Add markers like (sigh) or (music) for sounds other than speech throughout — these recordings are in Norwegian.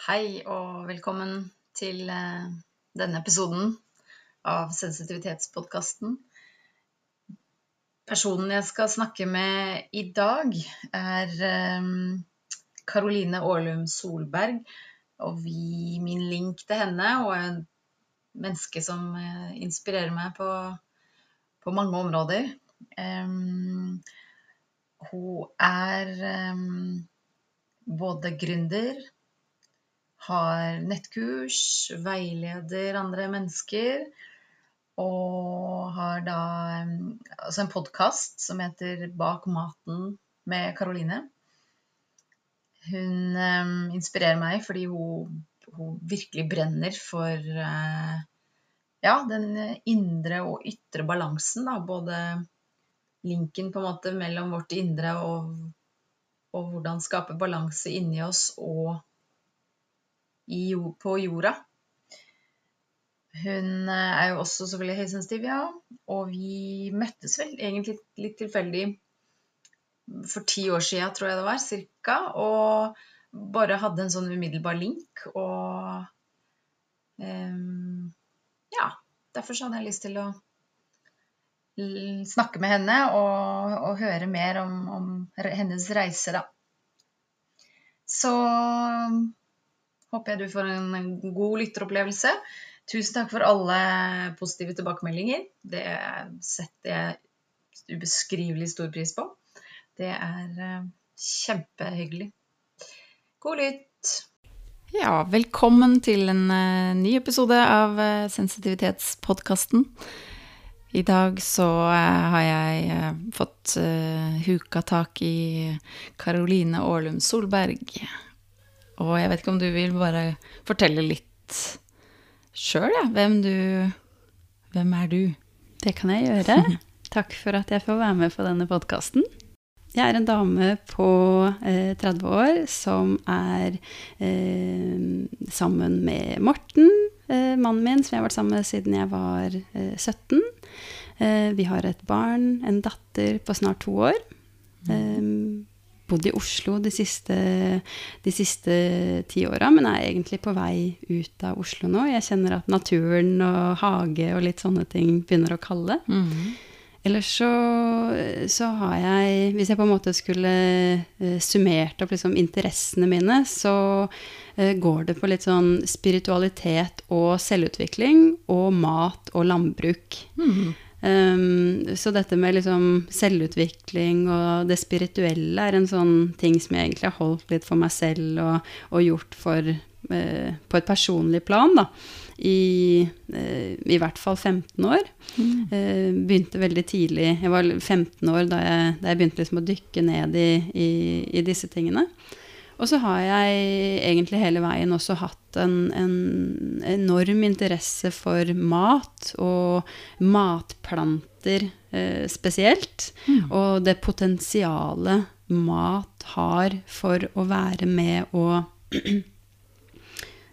Hei og velkommen til eh, denne episoden av Sensitivitetspodkasten. Personen jeg skal snakke med i dag, er Karoline Aarlum Solberg. Og vi, min link til henne, og en menneske som eh, inspirerer meg på, på mange områder. Um, hun er um, både gründer, har nettkurs, veileder andre mennesker. Og har da um, altså en podkast som heter Bak maten med Karoline. Hun um, inspirerer meg fordi hun, hun virkelig brenner for uh, ja, den indre og ytre balansen. Da. Både linken på en måte mellom vårt indre og, og hvordan skape balanse inni oss og i, på jorda. Hun eh, er jo også selvfølgelig høysensitiv, ja. Og vi møttes vel egentlig litt tilfeldig for ti år siden, tror jeg det var, cirka. Og bare hadde en sånn umiddelbar link. Og um, ja, derfor så hadde jeg lyst til å snakke med henne og, og høre mer om, om, hennes reise, da. Så håper jeg du får en god lytteropplevelse. Tusen takk for alle positive tilbakemeldinger. Det setter jeg ubeskrivelig stor pris på. Det er uh, kjempehyggelig. God lytt. Ja, velkommen til en uh, ny episode av uh, Sensitivitetspodkasten. I dag så har jeg fått huka tak i Karoline Aarlum Solberg. Og jeg vet ikke om du vil bare fortelle litt sjøl, ja. Hvem du Hvem er du? Det kan jeg gjøre. (laughs) Takk for at jeg får være med på denne podkasten. Jeg er en dame på eh, 30 år som er eh, sammen med Morten, eh, mannen min, som jeg har vært sammen med siden jeg var 17. Eh, vi har et barn, en datter på snart to år. Mm bodd i Oslo de siste, de siste ti åra, men er egentlig på vei ut av Oslo nå. Jeg kjenner at naturen og hage og litt sånne ting begynner å kalle. Mm. Ellers så, så, har jeg Hvis jeg på en måte skulle uh, summert opp liksom interessene mine, så uh, går det på litt sånn spiritualitet og selvutvikling og mat og landbruk. Mm. Um, så dette med liksom selvutvikling og det spirituelle er en sånn ting som jeg egentlig har holdt litt for meg selv og, og gjort for, uh, på et personlig plan, da. I, uh, i hvert fall 15 år. Mm. Uh, begynte veldig tidlig. Jeg var 15 år da jeg, da jeg begynte liksom å dykke ned i, i, i disse tingene. Og så har jeg egentlig hele veien også hatt en, en, enorm interesse for mat, og matplanter eh, spesielt. Mm. Og det potensialet mat har for å være med å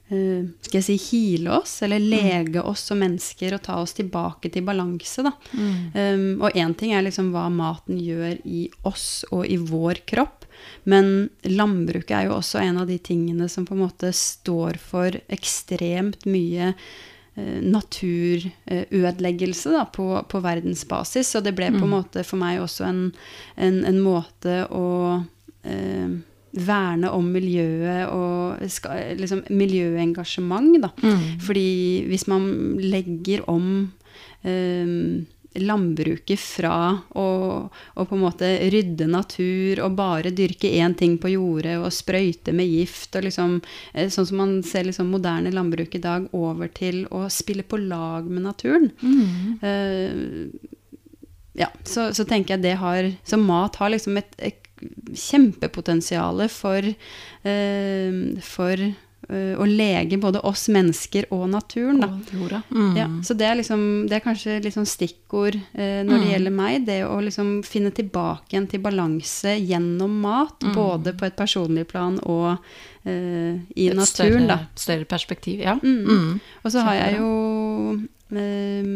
Uh, (clears throat) skal jeg si hile oss, eller mm. lege oss som mennesker og ta oss tilbake til balanse. Da. Mm. Um, og én ting er liksom hva maten gjør i oss og i vår kropp. Men landbruket er jo også en av de tingene som på en måte står for ekstremt mye eh, naturødeleggelse da, på, på, verdensbasis. Og det ble på en mm. måte for meg også en, en, en måte å eh, verne om miljøet og skal, liksom, miljøengasjement, da. Mm. Fordi hvis man legger om eh, landbruket fra å, på en måte rydde natur og bare dyrke én ting på jordet og sprøyte med gift, og liksom, eh, sånn som man ser liksom moderne landbruk i dag, over til å spille på lag med naturen. Mm. Uh, ja, så, så, tenker jeg det har Så mat har liksom et, et kjempepotensial for, uh, for å eh, lege både oss mennesker og naturen. Da. Og Mm. Ja, så det er, liksom, det er kanskje liksom stikkord eh, når mm. det gjelder meg. Det å liksom finne tilbake igjen til balanse gjennom mat. Mm. Både på et personlig plan og eh, i et naturen. Større, større perspektiv, ja. Mm. Mm. Og så har jeg jo eh,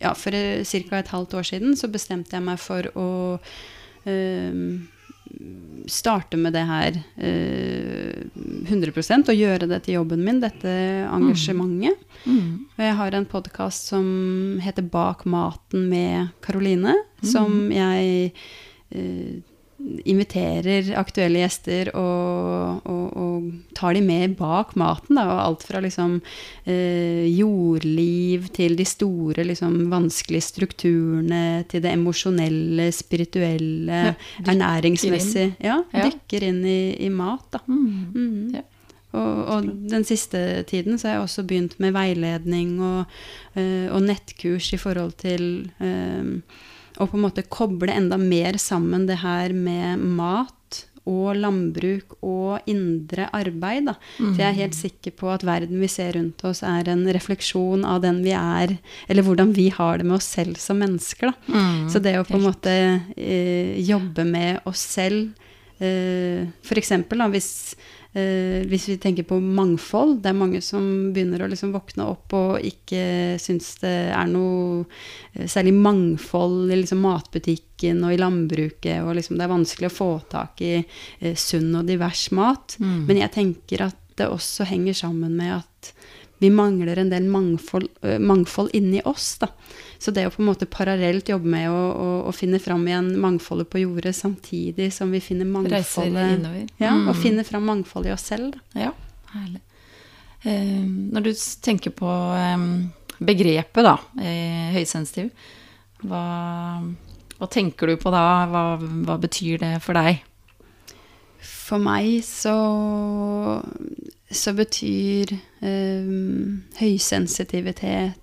Ja, for ca. et halvt år siden så bestemte jeg meg for å eh, starte med det her eh, 100% og gjøre det til jobben min, dette engasjementet. Mm. Og jeg har en podkast som heter Bak maten med Karoline, som jeg eh, inviterer aktuelle gjester og, og, og tar de med bak maten. Da, og alt fra liksom eh, jordliv til de store, liksom vanskelige strukturene, til det emosjonelle, spirituelle, Ja, ernæringsmessig. Ja, Ja. dykker inn i, i mat, da. Mm. Mm. Ja. Og, og den siste tiden så har jeg også begynt med veiledning og, eh, og nettkurs i forhold til eh, å på en måte koble enda mer sammen det her med mat og landbruk og indre arbeid. Da. For jeg er helt sikker på at verden vi ser rundt oss, er en refleksjon av den vi er, eller hvordan vi har det med oss selv som mennesker. Da. Mm. Så det å på en måte eh, jobbe med oss selv eh, da, hvis, hvis vi tenker på mangfold Det er mange som begynner å liksom våkne opp og ikke syns det er noe eh, særlig mangfold i liksom matbutikken og i landbruket, og liksom det er vanskelig å få tak i eh, sunn og divers mat. Mm. Men jeg tenker at det også henger sammen med at vi mangler en del mangfold, mangfold inni oss. Da. Så det å på en måte parallelt jobbe med å, å, å finne fram igjen mangfoldet på jordet, samtidig som vi finner mangfoldet innover. ja, Mm. Og finner fram mangfoldet i oss selv. Da. Ja, herlig. Eh, når du tenker på eh, begrepet, da, eh, høysensitiv, hva, hva tenker du på da? Hva, hva betyr det for deg? For meg så, så betyr eh, høysensitivitet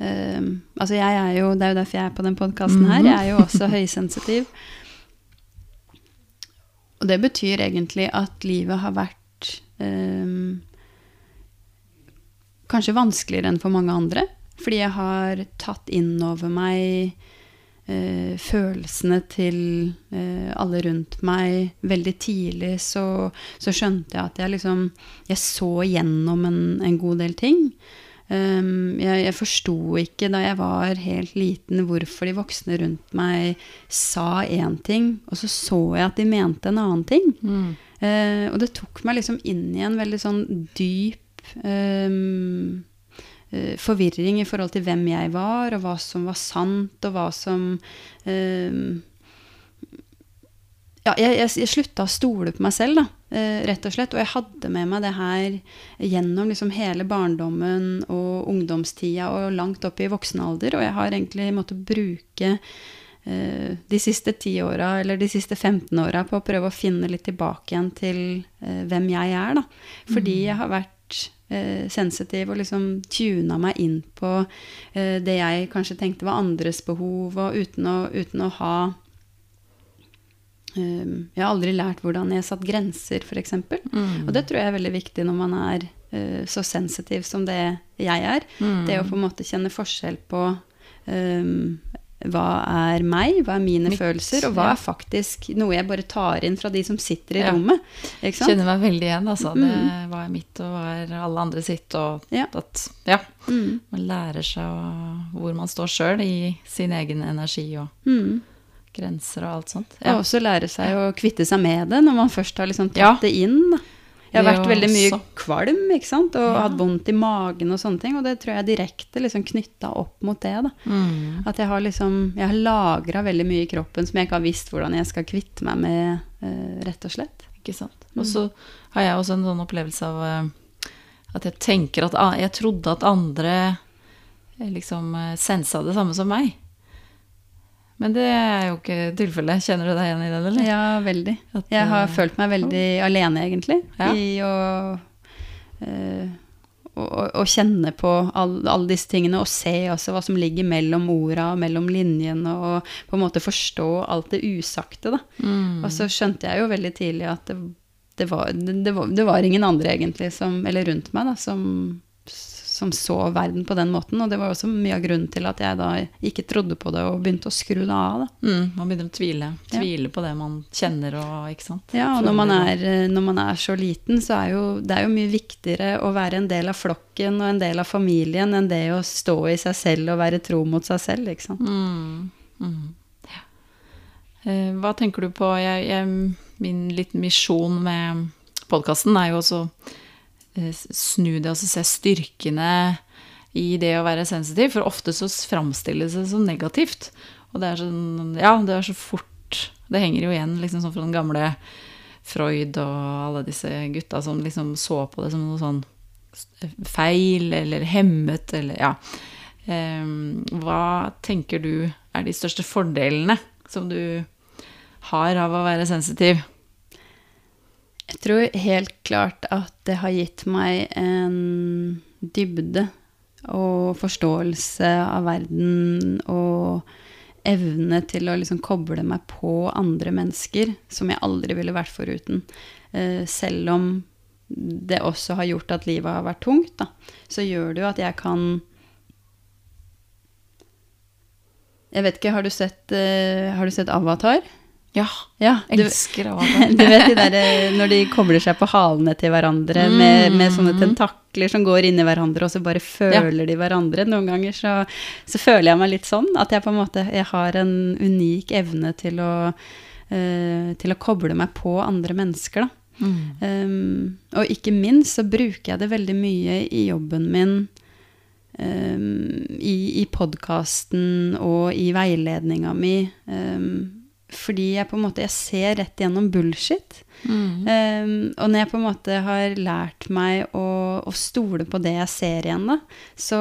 øhm, Altså jeg er jo, det er jo derfor jeg er på den podkasten her. Jeg er jo også (laughs) høysensitiv. Og det betyr egentlig at livet har vært øhm, kanskje vanskeligere enn for mange andre. Fordi jeg har tatt inn over meg uh, følelsene til uh, alle rundt meg. Veldig tidlig så, så skjønte jeg at jeg liksom Jeg så gjennom en, en god del ting. Um, jeg jeg forsto ikke da jeg var helt liten hvorfor de voksne rundt meg sa én ting, og så så jeg at de mente en annen ting. Eh, og det tok meg liksom inn i en veldig sånn dyp ehm, eh, forvirring i forhold til hvem jeg var, og hva som var sant, og hva som ehm, Ja, jeg, jeg, jeg slutta å stole på meg selv, da, eh, rett og slett. Og jeg hadde med meg det her gjennom liksom hele barndommen og ungdomstida og langt opp i voksen alder. Og jeg har egentlig måttet bruke eh, de siste ti åra eller de siste 15 åra på å prøve å finne litt tilbake igjen til eh, hvem jeg er. Da. Fordi jeg har vært eh, sensitiv og liksom tuna meg inn på eh, det jeg kanskje tenkte var andres behov, og uten å, uten å ha Jeg har aldri lært hvordan jeg satt grenser, f.eks. Mm. Og det tror jeg er veldig viktig når man er uh, så sensitiv som det jeg er. Mm. Det å på en måte kjenne forskjell på um, hva er meg, hva er mine Mitt, følelser, og hva ja. er faktisk noe jeg bare tar inn fra de som sitter i Ja. rommet. Ikke? Kjenner meg veldig igjen, altså. Det, Mm. hva er mitt, og hva er alle andre sitt, og Ja. at ja, Mm, man lærer seg hvor man står sjøl i sin egen energi og mm. Grenser og alt sånt. Og også lære seg å kvitte seg med det når man først har liksom tatt Ja. det inn. Jeg har vært veldig mye kvalm ikke sant? og Ja. hatt vondt i magen og sånne ting. Og det tror jeg direkte liksom knytta opp mot det. Da. Mm. At jeg har liksom Jeg har lagra veldig mye i kroppen som jeg ikke har visst hvordan jeg skal kvitte meg med, eh, rett og slett. Ikke sant. Mm. Og så har jeg også en sånn opplevelse av eh, at jeg tenker at Jeg trodde at andre eh, liksom sensa det samme som meg. Men det er jo ikke tilfellet. Kjenner du deg igjen i den, eller? Ja, veldig. At, Jeg har uh, følt meg veldig alene, egentlig, Ja. i å eh, å, kjenne på all- alle disse tingene og se også hva som ligger mellom orda og mellom linjene, og på en måte forstå alt det usagte. Da. Mm. Og så skjønte jeg jo veldig tidlig at det, det, var, det, det, var, det var ingen andre egentlig som, eller rundt meg da, som, som så verden på den måten. Og det var også mye av grunnen til at jeg da ikke trodde på det og begynte å skru det av. Da. Mm, man begynner å tvile. Ja. På det man kjenner og ikke sant. Ja, og når man, er, eh, når man er så liten, så er jo det er jo mye viktigere å være en del av flokken og en del av familien enn det å stå i seg selv og være tro mot seg selv, ikke sant. Mm, mm. Ja. Eh, hva tenker du på jeg, jeg, min liten misjon med podkasten er jo også snu det og se styrkene i det å være sensitiv. For ofte så framstilles det som negativt. Og det er sånn Ja, det er så fort Det henger jo igjen liksom sånn fra den gamle Freud og alle disse gutta som liksom så på det som noe sånn feil eller hemmet eller ja. Um, hva tenker du er de største fordelene som du har av å være sensitiv? Jeg tror helt klart at det har gitt meg en dybde og forståelse av verden og evne til å liksom koble meg på andre mennesker som jeg aldri ville vært foruten. Eh, selv om det også har gjort at livet har vært tungt, da, så gjør det jo at jeg kan Jeg vet ikke, har du sett, uh, har du sett Avatar? Ja. ja du, elsker Avatar. (laughs) du vet de der, eh, når de kobler seg på halene til hverandre mm. med, med, sånne tentakler som går inni hverandre, og så bare føler ja. de hverandre. Noen ganger så, så, føler jeg meg litt sånn. At jeg på en måte har en unik evne til å, uh, til å koble meg på andre mennesker, da. Mm. Um, og ikke minst så bruker jeg det veldig mye i jobben min um, i, i podkasten og i veiledninga mi. Um, fordi jeg på en måte jeg ser rett gjennom bullshit. Mm. Um, og når jeg på en måte har lært meg å, å stole på det jeg ser igjen, da, så,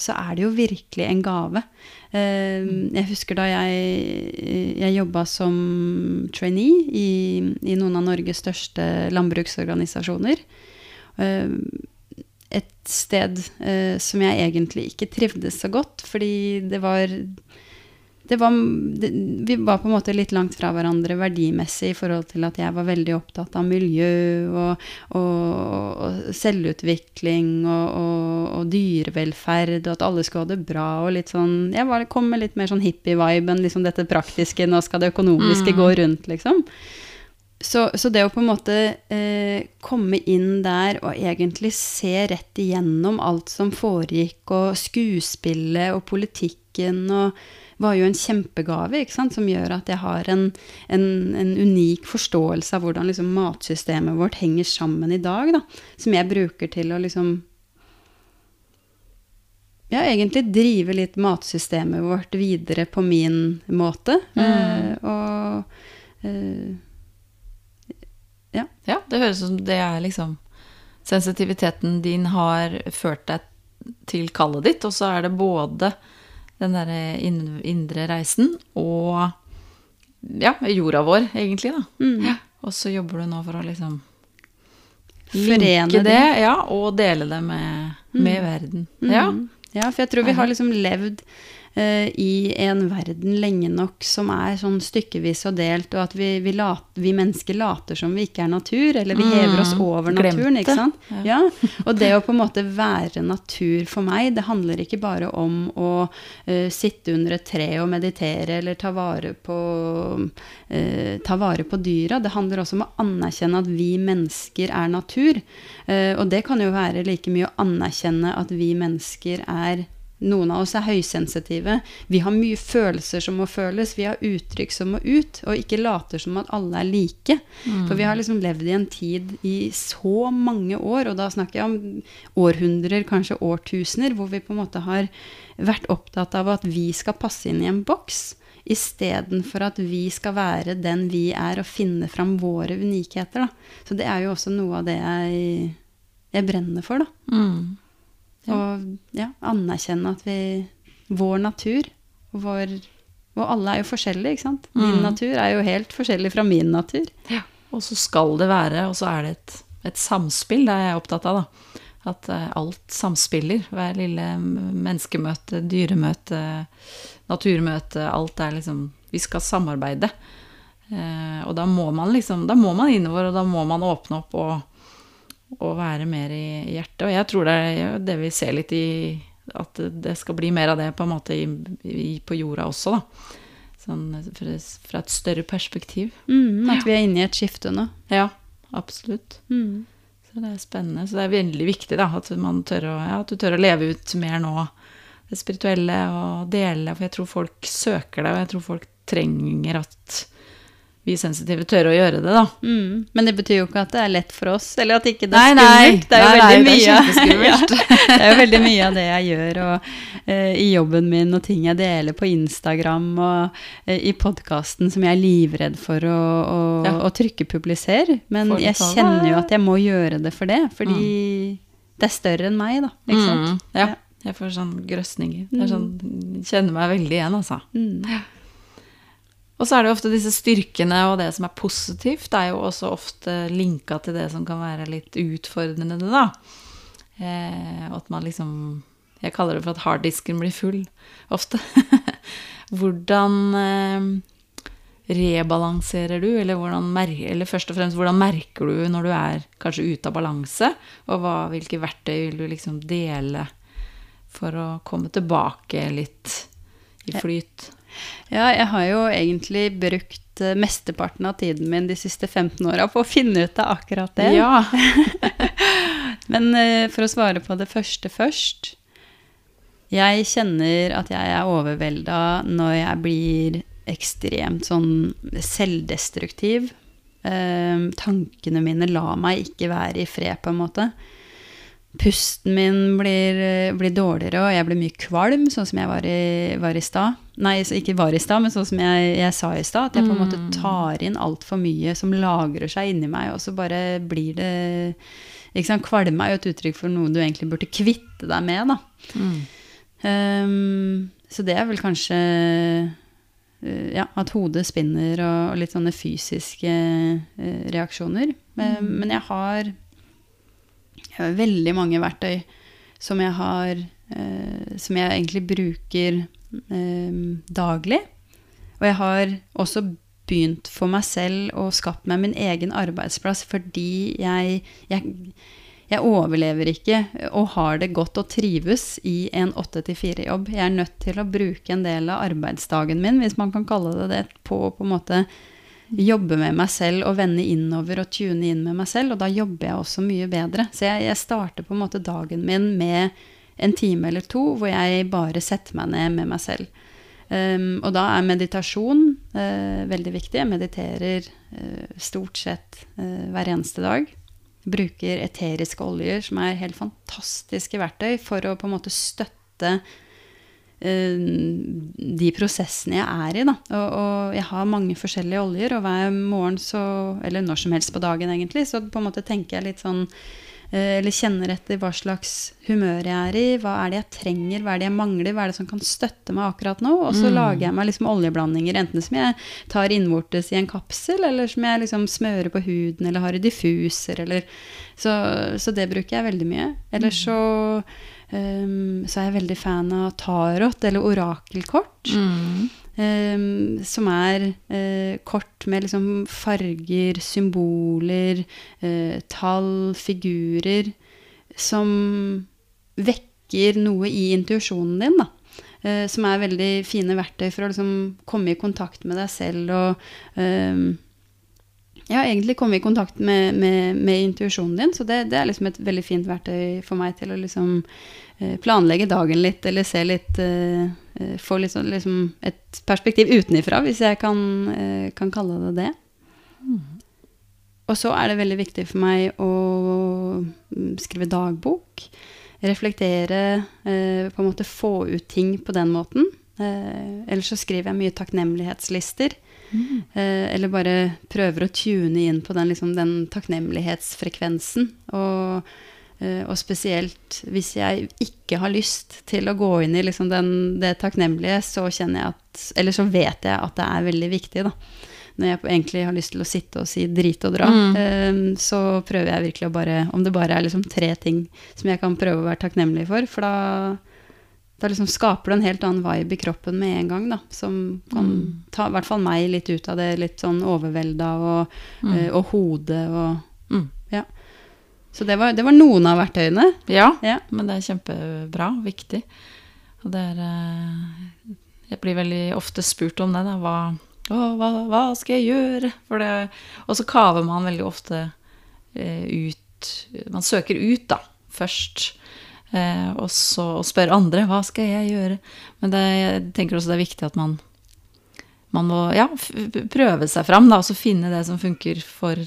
så, er det jo virkelig en gave. Um, jeg husker da jeg, jeg jobba som trainee i, i, noen av Norges største landbruksorganisasjoner. Um, et sted uh, som jeg egentlig ikke trivdes så godt, fordi det var det var, det, vi var på en måte litt langt fra hverandre verdimessig i forhold til at jeg var veldig opptatt av miljø og, og, og selvutvikling og, og, dyrevelferd, og at alle skulle ha det bra. og litt sånn, Jeg var, kom med litt mer sånn hippie-vibe enn liksom dette praktiske, nå skal det økonomiske mm. gå rundt, liksom. Så, så, det å på en måte eh, komme inn der og egentlig se rett igjennom alt som foregikk, og skuespillet og politikken og var jo en kjempegave, som gjør at jeg har en, en, en unik forståelse av hvordan liksom, matsystemet vårt henger sammen i dag. Da, som jeg bruker til å liksom ja, egentlig drive litt matsystemet vårt videre på min måte. Mm. Uh, og uh, ja. ja. Det høres ut som det er liksom Sensitiviteten din har ført deg til kallet ditt, og så er det både den derre indre reisen og ja, jorda vår, egentlig, da. Mm. Ja. Og så jobber du nå for å liksom Forene det, ja, og dele det med, med mm. verden. Ja. ja, for jeg tror vi har liksom levd i en verden lenge nok som er sånn stykkevis og delt, og at vi, vi, lat, vi mennesker later som vi ikke er natur, eller vi hever oss mm, over naturen. ikke sant? Ja. ja. Og det å på en måte være natur for meg, det handler ikke bare om å uh, sitte under et tre og meditere eller ta vare på, uh, ta vare på dyra. Det handler også om å anerkjenne at vi mennesker er natur. og det kan jo være like mye å anerkjenne at vi mennesker er noen av oss er høysensitive. Vi har mye følelser som må føles. Vi har uttrykk som må ut, og ikke later som at alle er like. Mm. For vi har liksom levd i en tid i så mange år, og da snakker jeg om århundrer, kanskje årtusener, hvor vi på en måte har vært opptatt av at vi skal passe inn i en boks. Istedenfor at vi skal være den vi er, og finne fram våre unikheter. Da. Så det er jo også noe av det jeg, jeg brenner for, da. Mm. Og ja, anerkjenne at vi Vår natur vår, Og alle er jo forskjellige, ikke sant? Min mm. natur er jo helt forskjellig fra min natur. Ja. Og så skal det være, og så er det et, et samspill, det er jeg opptatt av, da. At uh, alt samspiller. Hver lille menneskemøte, dyremøte, naturmøte, alt er liksom Vi skal samarbeide. Uh, og da må man liksom Da må man innover, og da må man åpne opp og å være mer i hjertet. Og jeg tror det er det vi ser litt i At det skal bli mer av det på en måte i, i, på jorda også, da. Sånn fra et større perspektiv. Mm, at vi er inne i et skifte nå. Ja, absolutt. Mm. Så det er spennende. Så det er veldig viktig da, at, tør å, ja, at du tør å leve ut mer nå det spirituelle og dele. For jeg tror folk søker det, og jeg tror folk trenger at vi sensitive tør å gjøre det, da. Mm. Men det betyr jo ikke at det er lett for oss, eller at ikke det er skummelt. Det er jo veldig er mye. (laughs) Ja, det er jo veldig mye av det jeg gjør og, uh, i jobben min, og ting jeg deler på Instagram og uh, i podkasten som jeg er livredd for å, å, Ja. å trykke 'publiser'. Men jeg kjenner jo at jeg må gjøre det for det, fordi det er større enn meg, da. Ikke sant? Mm, ja. Ja. Jeg får sånn grøsninger. Jeg er sånn, kjenner meg veldig igjen, altså. Mm. Og så er det jo ofte disse styrkene og det som er positivt, er jo også ofte linka til det som kan være litt utfordrende, da. Eh, at man liksom Jeg kaller det for at harddisken blir full, ofte. (laughs) hvordan eh, rebalanserer du, eller, hvordan eller først og fremst hvordan merker du når du er kanskje ute av balanse, og hva, hvilke verktøy vil du liksom dele for å komme tilbake litt i flyt? Ja, jeg har jo egentlig brukt eh, mesteparten av tiden min de siste 15 åra på å finne ut av akkurat det. Ja. (laughs) Men eh, for å svare på det første først Jeg kjenner at jeg er overvelda når jeg blir ekstremt sånn selvdestruktiv. Eh, tankene mine lar meg ikke være i fred, på en måte. Pusten min blir, eh, blir dårligere, og jeg blir mye kvalm, sånn som jeg var i, var i stad. Nei, ikke var i stad, men sånn som jeg, jeg sa i stad. At jeg på en måte tar inn altfor mye som lagrer seg inni meg, og så bare blir det ikke sant? Kvalme er jo et uttrykk for noe du egentlig burde kvitte deg med, da. Mm. Um, så det er vel kanskje eh, ja, at hodet spinner og, og litt sånne fysiske eh, reaksjoner. Men, men jeg har, jeg har veldig mange verktøy som jeg har eh, Som jeg egentlig bruker eh, daglig. Og jeg har også begynt for meg selv å skape meg min egen arbeidsplass fordi jeg, jeg jeg overlever ikke og har det godt og trives i en 8-4-jobb. Jeg er nødt til å bruke en del av arbeidsdagen min, hvis man kan kalle det det, på på en måte jobbe med meg selv og vende innover og tune inn med meg selv. Og da jobber jeg også mye bedre. Så jeg, jeg starter på en måte dagen min med en time eller to hvor jeg bare setter meg ned med meg selv. Um, og da er meditasjon uh, veldig viktig. Jeg mediterer uh, stort sett uh, hver eneste dag bruker eteriske oljer, som er helt fantastiske verktøy for å på en måte støtte de prosessene jeg er i. Da. Og, og jeg har mange forskjellige oljer, og hver morgen så Eller når som helst på dagen, egentlig, så på en måte tenker jeg litt sånn eh, eller kjenner etter hva slags humør jeg er i, hva er det jeg trenger, hva er det jeg mangler, hva er det som kan støtte meg akkurat nå. Og så lager jeg meg liksom oljeblandinger, enten som jeg tar innvortes i en kapsel, eller som jeg liksom smører på huden, eller har i diffuser, eller Så, så det bruker jeg veldig mye. Eller så um, så er jeg veldig fan av tarot, eller orakelkort. Mm. Um, som er uh, kort med liksom farger, symboler, uh, tall, figurer, som vekker noe i intuisjonen din, da. Uh, som er veldig fine verktøy for å liksom komme i kontakt med deg selv og um, ja, egentlig kommet i kontakt med, med, med intuisjonen din. Så det, det, er liksom et veldig fint verktøy for meg til å liksom eh, planlegge dagen litt, eller se litt eh, Få liksom, liksom et perspektiv utenifra, hvis jeg kan, eh, kan kalle det det. Og så er det veldig viktig for meg å mm, skrive dagbok. Reflektere, eh, på en måte få ut ting på den måten. Eh, ellers så skriver jeg mye takknemlighetslister. Eh, eller bare prøver å tune inn på den, liksom, den takknemlighetsfrekvensen. Og, eh, og spesielt hvis jeg ikke har lyst til å gå inn i liksom, den, det takknemlige, så kjenner jeg at Eller så vet jeg at det er veldig viktig, da. Når jeg egentlig har lyst til å sitte og si drit og dra, mm. så prøver jeg virkelig å bare Om det bare er liksom tre ting som jeg kan prøve å være takknemlig for, for da da liksom skaper du en helt annen vibe i kroppen med en gang, da, som kan ta i hvert fall meg litt ut av det litt sånn overvelda og, eh, og hodet og Mm. Ja. Så det var, det var noen av verktøyene. Ja, Ja. men det er kjempebra, viktig. Og det er eh, Jeg blir veldig ofte spurt om det, da. Hva, å, hva, hva skal jeg gjøre? For det, og så kaver man veldig ofte eh, ut Man søker ut, da, først. Eh, og så og spør andre hva skal jeg gjøre. Men det, jeg tenker også det er viktig at man man må ja, prøve seg fram, da, og så finne det som funker for,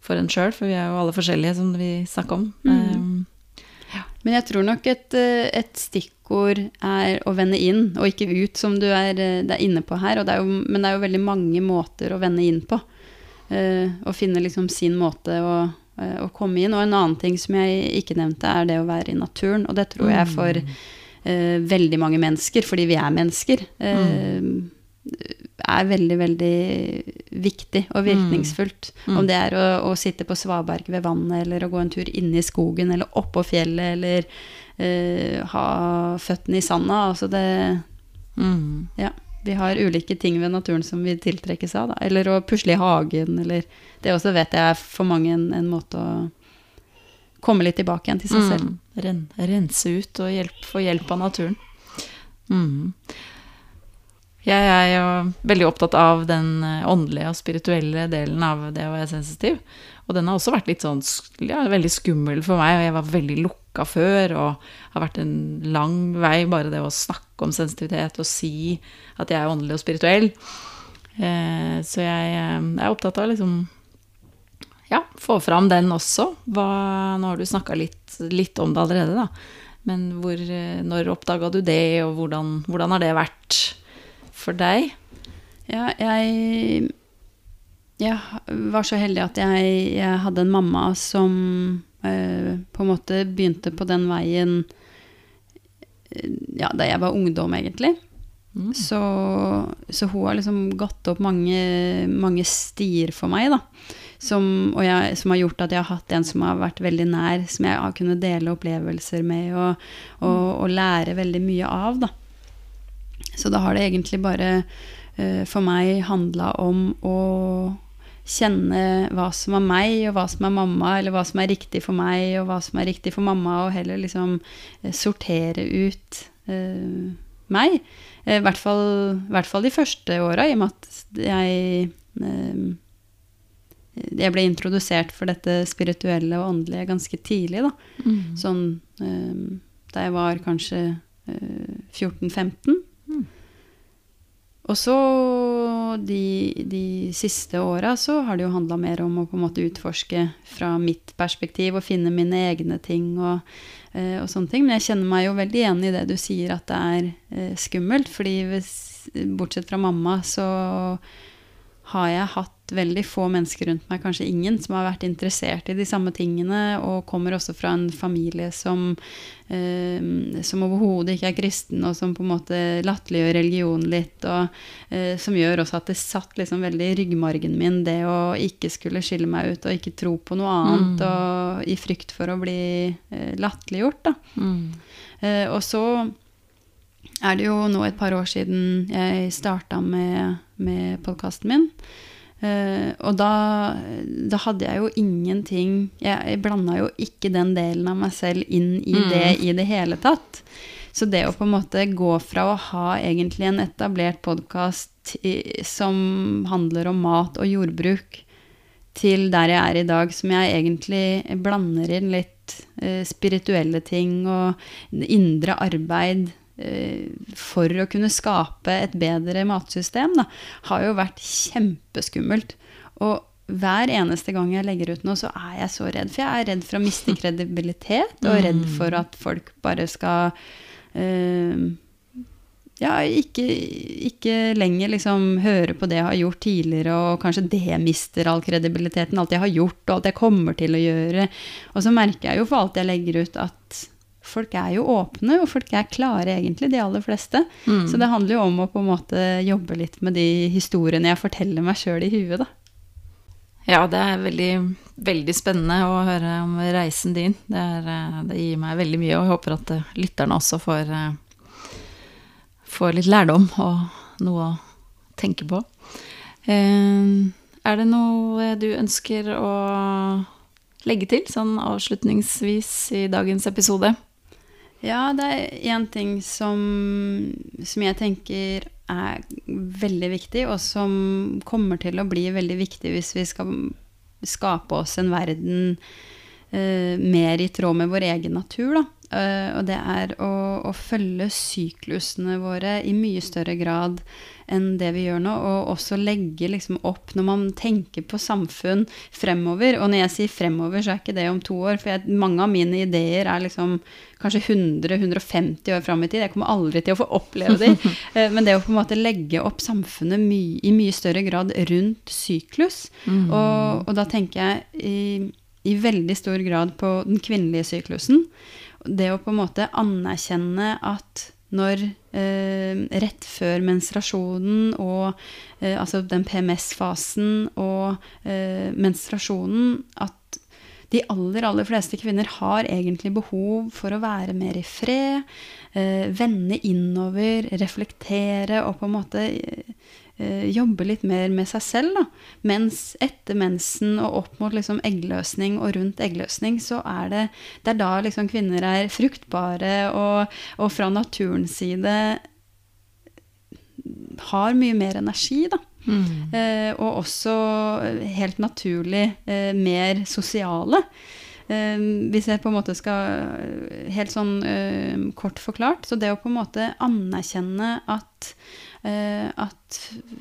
for en sjøl. For vi er jo alle forskjellige, som vi snakker om. Mm. Eh, ja. Men jeg tror nok et, eh, et, stikkord er å vende inn, og ikke ut, som du er, eh, er inne på her. Det jo, men det er jo veldig mange måter å vende inn på. Eh, å finne liksom sin måte å, å, komme inn. Og en annen ting som jeg ikke nevnte, er det å være i naturen. Og det tror jeg for uh, veldig mange mennesker, fordi vi er mennesker. uh, er veldig, veldig viktig og virkningsfullt. Mm. Om det er å, å, sitte på svaberg ved vannet, eller å gå en tur inne i skogen, eller oppå fjellet, eller uh, ha føttene i sanda. Altså det mm. Ja. Vi har ulike ting ved naturen som vi tiltrekkes av. Da. Eller å pusle i hagen, eller Det også vet jeg er for mange en, en måte å komme litt tilbake igjen til seg selv. Mm. Ren, rense ut og hjelp, få hjelp av naturen. Mm. Jeg er jo veldig opptatt av den eh, åndelige og spirituelle delen av det å være sensitiv. Og den har også vært litt sånn ja, veldig skummel for meg, og jeg var veldig lukka før. Og har vært en lang vei, bare det å snakke om sensitivitet og si at jeg er åndelig og spirituell. Eh, så jeg, eh, er opptatt av liksom ja, få fram den også. Hva, nå har du snakka litt, litt, om det allerede, da. Men hvor, når oppdaga du det, og hvordan, hvordan har det vært? For deg? Ja, jeg Jeg var så heldig at jeg, jeg hadde en mamma som eh, på en måte begynte på den veien eh, ja, da jeg var ungdom, egentlig. Mm. Så, så, hun har liksom gått opp mange, mange stier for meg, da. Som, jeg, som, har gjort at jeg har hatt en som har vært veldig nær, som jeg har kunnet dele opplevelser med og, og, og lære veldig mye av. da. Så da har det egentlig bare uh, for meg handla om å kjenne hva som er meg, og hva som er mamma, eller hva som er riktig for meg, og hva som er riktig for mamma, og heller liksom uh, sortere ut uh, meg. I hvert fall, hvert fall de første åra, i og med at jeg jeg ble introdusert for dette spirituelle og åndelige ganske tidlig. da. Mm. Sånn da jeg var kanskje 14-15. Og så de, de siste åra så har det jo handla mer om å på en måte utforske fra mitt perspektiv og finne mine egne ting og, eh, og sånne ting. Men jeg kjenner meg jo veldig igjen i det du sier at det er eh, skummelt. fordi hvis, bortsett fra mamma så har jeg hatt veldig få mennesker rundt meg, kanskje ingen, som har vært interessert i de samme tingene, og kommer også fra en familie som, eh, som overhodet ikke er kristen, og som på en måte latterliggjør religion litt, og eh, som gjør også at det satt liksom veldig i ryggmargen min, det å ikke skulle skille meg ut og ikke tro på noe annet, mm. og i frykt for å bli eh, latterliggjort, da. Mm. Eh, og så er det jo nå et par år siden jeg starta med, med podkasten min. Uh, og da, da, hadde jeg jo ingenting Jeg, jeg blanda jo ikke den delen av meg selv inn i mm. det i det hele tatt. Så det å på en måte gå fra å ha egentlig en etablert podkast som handler om mat og jordbruk, til der jeg er i dag, som jeg egentlig blander inn litt uh, spirituelle ting og indre arbeid Eh, for å kunne skape et bedre matsystem, da, har jo vært kjempeskummelt. Og hver eneste gang jeg legger ut noe, så er jeg så redd. For jeg er redd for å miste (laughs) kredibilitet, og redd mm. for at folk bare skal uh, ja, ikke, ikke, lenger liksom høre på det jeg har gjort tidligere, og kanskje det mister all kredibiliteten, alt jeg har gjort, og alt jeg kommer til å gjøre. Og så merker jeg jo for alt jeg legger ut, at folk er jo åpne, og folk er klare, egentlig, de aller fleste. Mm. Så det handler jo om å på en måte jobbe litt med de historiene jeg forteller meg sjøl i huet, da. Ja, det er veldig, veldig spennende å høre om reisen din. Det, er, eh, det, gir meg veldig mye, og jeg håper at eh, lytterne også får, eh, får litt lærdom og noe å tenke på. Er det noe du ønsker å legge til sånn avslutningsvis i dagens episode? Ja, det er én ting som, som, jeg tenker er veldig viktig, og som kommer til å bli veldig viktig hvis vi skal skape oss en verden uh, mer i tråd med vår egen natur. Da. Uh, og det er å, å følge syklusene våre i mye større grad enn det vi gjør nå, og også legge liksom opp når man tenker på samfunn fremover. Og når jeg sier fremover, så er ikke det om to år, for jeg, mange av mine ideer er liksom kanskje 100-150 år fram i tid. Jeg kommer aldri til å få oppleve de. (laughs) Eh, men det å på en måte legge opp samfunnet my i mye større grad rundt syklus, mm. og, og, da tenker jeg i, i veldig stor grad på den kvinnelige syklusen. Det å på en måte anerkjenne at når rett før menstruasjonen og eh, altså den PMS-fasen og eh, menstruasjonen at de aller, aller fleste kvinner har egentlig behov for å være mer i fred, eh, vende innover, reflektere og på en måte eh, jobbe litt mer med seg selv. Da. Mens etter mensen og opp mot liksom eggløsning og rundt eggløsning, så er det, det er da liksom kvinner er fruktbare og, og fra naturens side har mye mer energi, da. Mm. Eh, og også helt naturlig eh, mer sosiale. Eh, hvis jeg på en måte skal Helt sånn eh, kort forklart. Så det å på en måte anerkjenne at Eh, at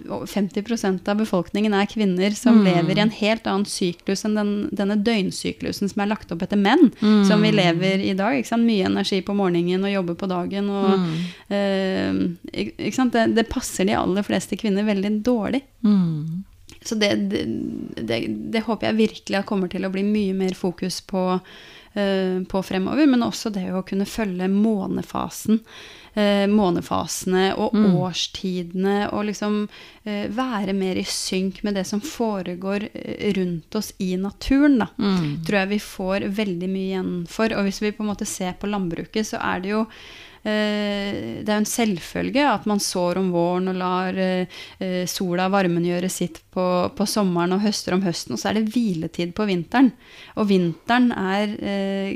50% av befolkningen er kvinner som mm. lever i en helt annen syklus enn den, denne døgnsyklusen som er lagt opp etter menn, mm. som vi lever i dag. Mye energi på morgenen og jobbe på dagen. Og, mm. eh, det, det, passer de aller fleste kvinner veldig dårlig. Mm. Så det, det, det, håper jeg virkelig kommer til å bli mye mer fokus på, uh, på fremover. Men også det å kunne følge månefasen eh, månefasene og mm. årstidene, og liksom eh, være mer i synk med det som foregår eh, rundt oss i naturen, da, mm. tror jeg vi får veldig mye igjen for. Og hvis vi på en måte ser på landbruket, så er det jo det er jo en selvfølge at man sår om våren og lar eh, sola varmen gjøre sitt på, på, sommeren og høster om høsten, og så er det hviletid på vinteren. Og vinteren er eh,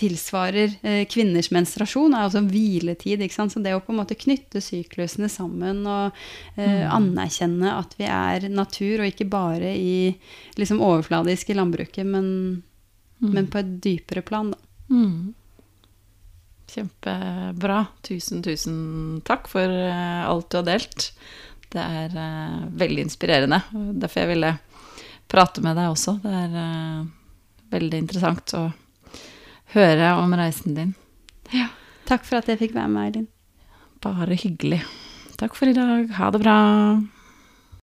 tilsvarer kvinners menstruasjon, er altså hviletid. ikke sant? Så det å på en måte knytte syklusene sammen og mm. anerkjenne at vi er natur, og ikke bare i liksom overfladisk i landbruket, men, mm. men på et dypere plan, da. Mm. Kjempebra. Tusen, tusen takk for eh, alt du har delt. Det er uh, veldig inspirerende. Derfor jeg ville prate med deg også. Det er uh, veldig interessant å høre om reisen din. Ja. Takk for at jeg fikk være med, Eilin. Bare hyggelig. Takk for i dag. Ha det bra.